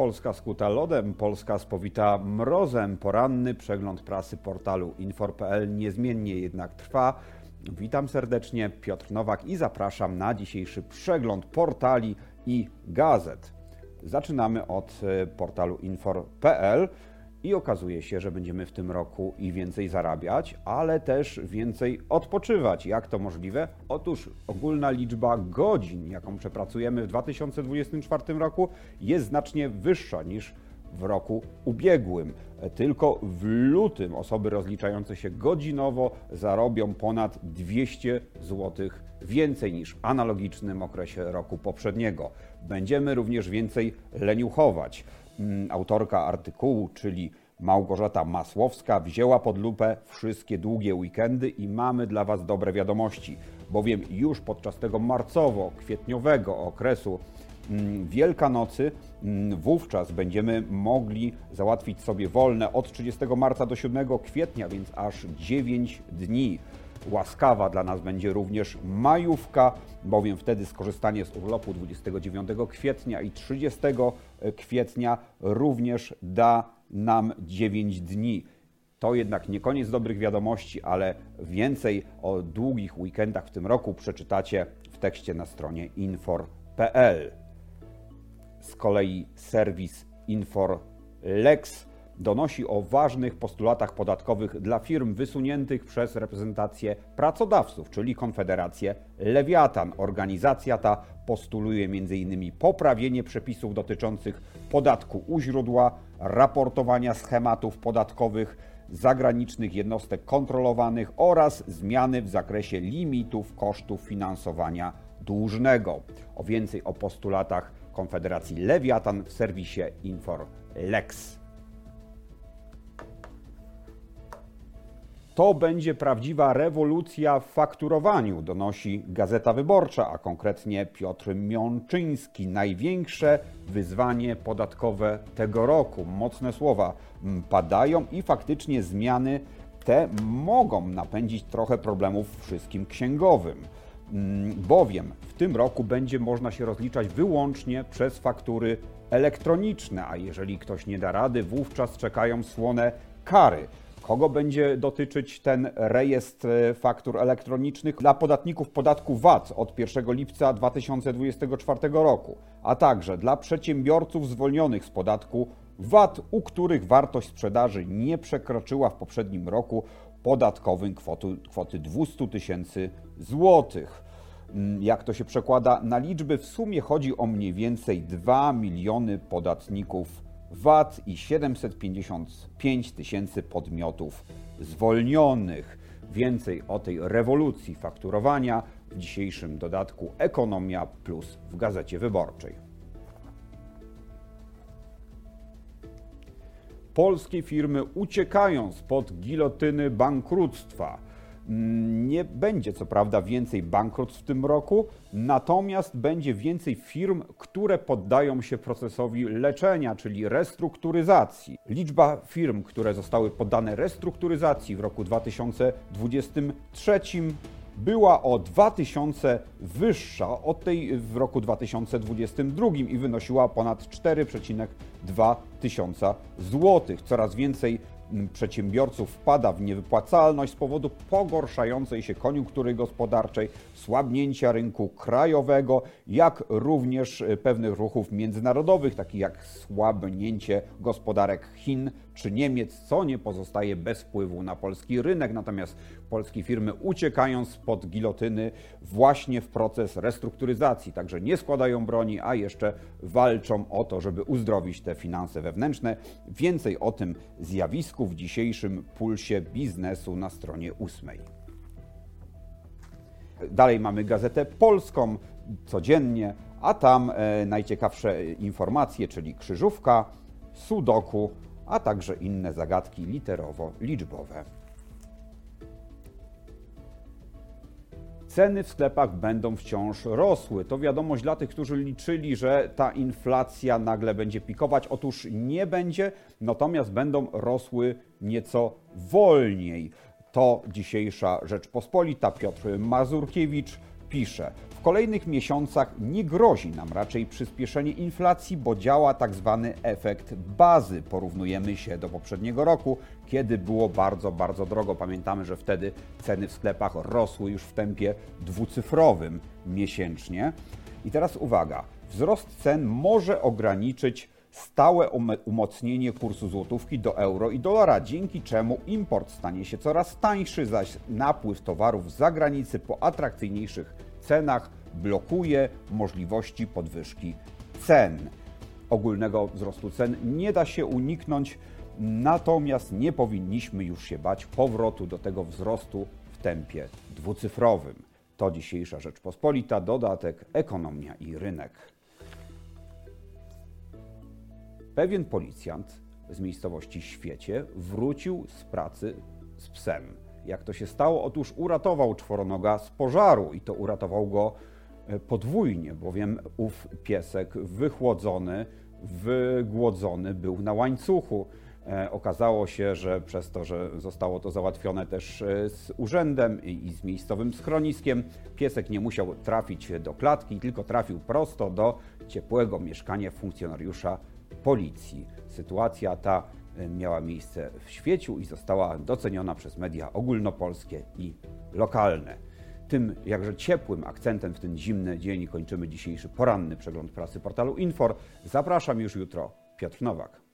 Polska skuta lodem, Polska spowita mrozem. Poranny przegląd prasy portalu infor.pl niezmiennie jednak trwa. Witam serdecznie, Piotr Nowak i zapraszam na dzisiejszy przegląd portali i gazet. Zaczynamy od e, portalu infor.pl i okazuje się, że będziemy w tym roku i więcej zarabiać, ale też więcej odpoczywać. Jak to możliwe? Otóż ogólna liczba godzin, jaką przepracujemy w 2024 roku, jest znacznie wyższa niż w roku ubiegłym. Tylko w lutym osoby rozliczające się godzinowo zarobią ponad 200 zł więcej niż w analogicznym okresie roku poprzedniego. Będziemy również więcej leniuchować. Mm, autorka artykułu, czyli Małgorzata Masłowska, wzięła pod lupę wszystkie długie weekendy i mamy dla Was dobre wiadomości, bowiem już podczas tego marcowo-kwietniowego okresu Wielkanocy, mm, wówczas będziemy mogli załatwić sobie wolne od 30 marca do 7 kwietnia, więc aż 9 dni. Łaskawa dla nas będzie również majówka, bowiem wtedy skorzystanie z urlopu 29 kwietnia i 30 kwietnia również da nam 9 dni. To jednak nie koniec dobrych wiadomości, ale więcej o długich weekendach w tym roku przeczytacie w tekście na stronie infor.pl. Z kolei serwis InforLex donosi o ważnych postulatach podatkowych dla firm wysuniętych przez reprezentację pracodawców, czyli Konfederację Lewiatan. Organizacja ta postuluje m.in. poprawienie przepisów dotyczących podatku u źródła, raportowania schematów podatkowych zagranicznych jednostek kontrolowanych oraz zmiany w zakresie limitów kosztów finansowania dłużnego. O więcej o postulatach Konfederacji Lewiatan w serwisie InforLex. To będzie prawdziwa rewolucja w fakturowaniu, donosi Gazeta Wyborcza, a konkretnie Piotr Miączyński. Największe wyzwanie podatkowe tego roku. Mocne słowa padają i faktycznie zmiany te mogą napędzić trochę problemów wszystkim księgowym. Mm, bowiem w tym roku będzie można się rozliczać wyłącznie przez faktury elektroniczne, a jeżeli ktoś nie da rady, wówczas czekają słone kary. Kogo będzie dotyczyć ten rejestr e, faktur elektronicznych? Dla podatników podatku VAT od 1 lipca 2024 roku, a także dla przedsiębiorców zwolnionych z podatku VAT, u których wartość sprzedaży nie przekroczyła w poprzednim roku podatkowym kwoty, kwoty 200 tysięcy złotych. Mm, jak to się przekłada na liczby? W sumie chodzi o mniej więcej 2 miliony podatników VAT i 755 tysięcy podmiotów zwolnionych. Więcej o tej rewolucji fakturowania w dzisiejszym dodatku Ekonomia Plus w Gazecie Wyborczej. Polskie firmy uciekają spod gilotyny bankructwa. Nie będzie co prawda więcej bankructw w tym roku, natomiast będzie więcej firm, które poddają się procesowi leczenia, czyli restrukturyzacji. Liczba firm, które zostały poddane restrukturyzacji w roku 2023 była o 2000 wyższa od tej w roku 2022 i wynosiła ponad 4,2 tysiąca złotych. Coraz więcej przedsiębiorców wpada w niewypłacalność z powodu pogorszającej się koniunktury gospodarczej, słabnięcia rynku krajowego, jak również e, pewnych ruchów międzynarodowych, takich jak słabnięcie gospodarek Chin czy Niemiec, co nie pozostaje bez wpływu na polski rynek. Natomiast polskie firmy uciekają spod gilotyny właśnie w proces restrukturyzacji, także nie składają broni, a jeszcze walczą o to, żeby uzdrowić te finanse wewnętrzne. Więcej o tym zjawisku w dzisiejszym pulsie biznesu na stronie ósmej. Dalej mamy gazetę polską codziennie, a tam e, najciekawsze informacje, czyli krzyżówka, sudoku, a także inne zagadki literowo-liczbowe. Ceny w sklepach będą wciąż rosły. To wiadomość dla tych, którzy liczyli, że ta inflacja nagle będzie pikować. Otóż nie będzie, natomiast będą rosły nieco wolniej. To dzisiejsza Rzeczpospolita. Piotr Mazurkiewicz pisze: W kolejnych miesiącach nie grozi nam raczej przyspieszenie inflacji, bo działa tak zwany efekt bazy. Porównujemy się do poprzedniego roku, kiedy było bardzo, bardzo drogo. Pamiętamy, że wtedy ceny w sklepach rosły już w tempie dwucyfrowym miesięcznie. I teraz uwaga, wzrost cen może ograniczyć stałe umocnienie kursu złotówki do euro i dolara, dzięki czemu import stanie się coraz tańszy, zaś napływ towarów z zagranicy po atrakcyjniejszych cenach blokuje możliwości podwyżki cen. Ogólnego wzrostu cen nie da się uniknąć, natomiast nie powinniśmy już się bać powrotu do tego wzrostu w tempie dwucyfrowym. To dzisiejsza Rzeczpospolita, dodatek ekonomia i rynek. Pewien policjant z miejscowości Świecie wrócił z pracy z psem. Jak to się stało? Otóż uratował czworonoga z pożaru i to uratował go e, podwójnie, bowiem ów piesek wychłodzony, wygłodzony był na łańcuchu. E, Okazało się, że przez to, że zostało to załatwione też e, z urzędem i i z miejscowym schroniskiem, piesek nie musiał trafić do klatki, tylko trafił prosto do ciepłego mieszkania funkcjonariusza policji. Sytuacja ta e, miała miejsce w świeciu i została doceniona przez media ogólnopolskie i lokalne. Tym jakże ciepłym akcentem w ten zimny dzień kończymy dzisiejszy poranny przegląd prasy portalu Infor. Zapraszam już jutro. Piotr Nowak.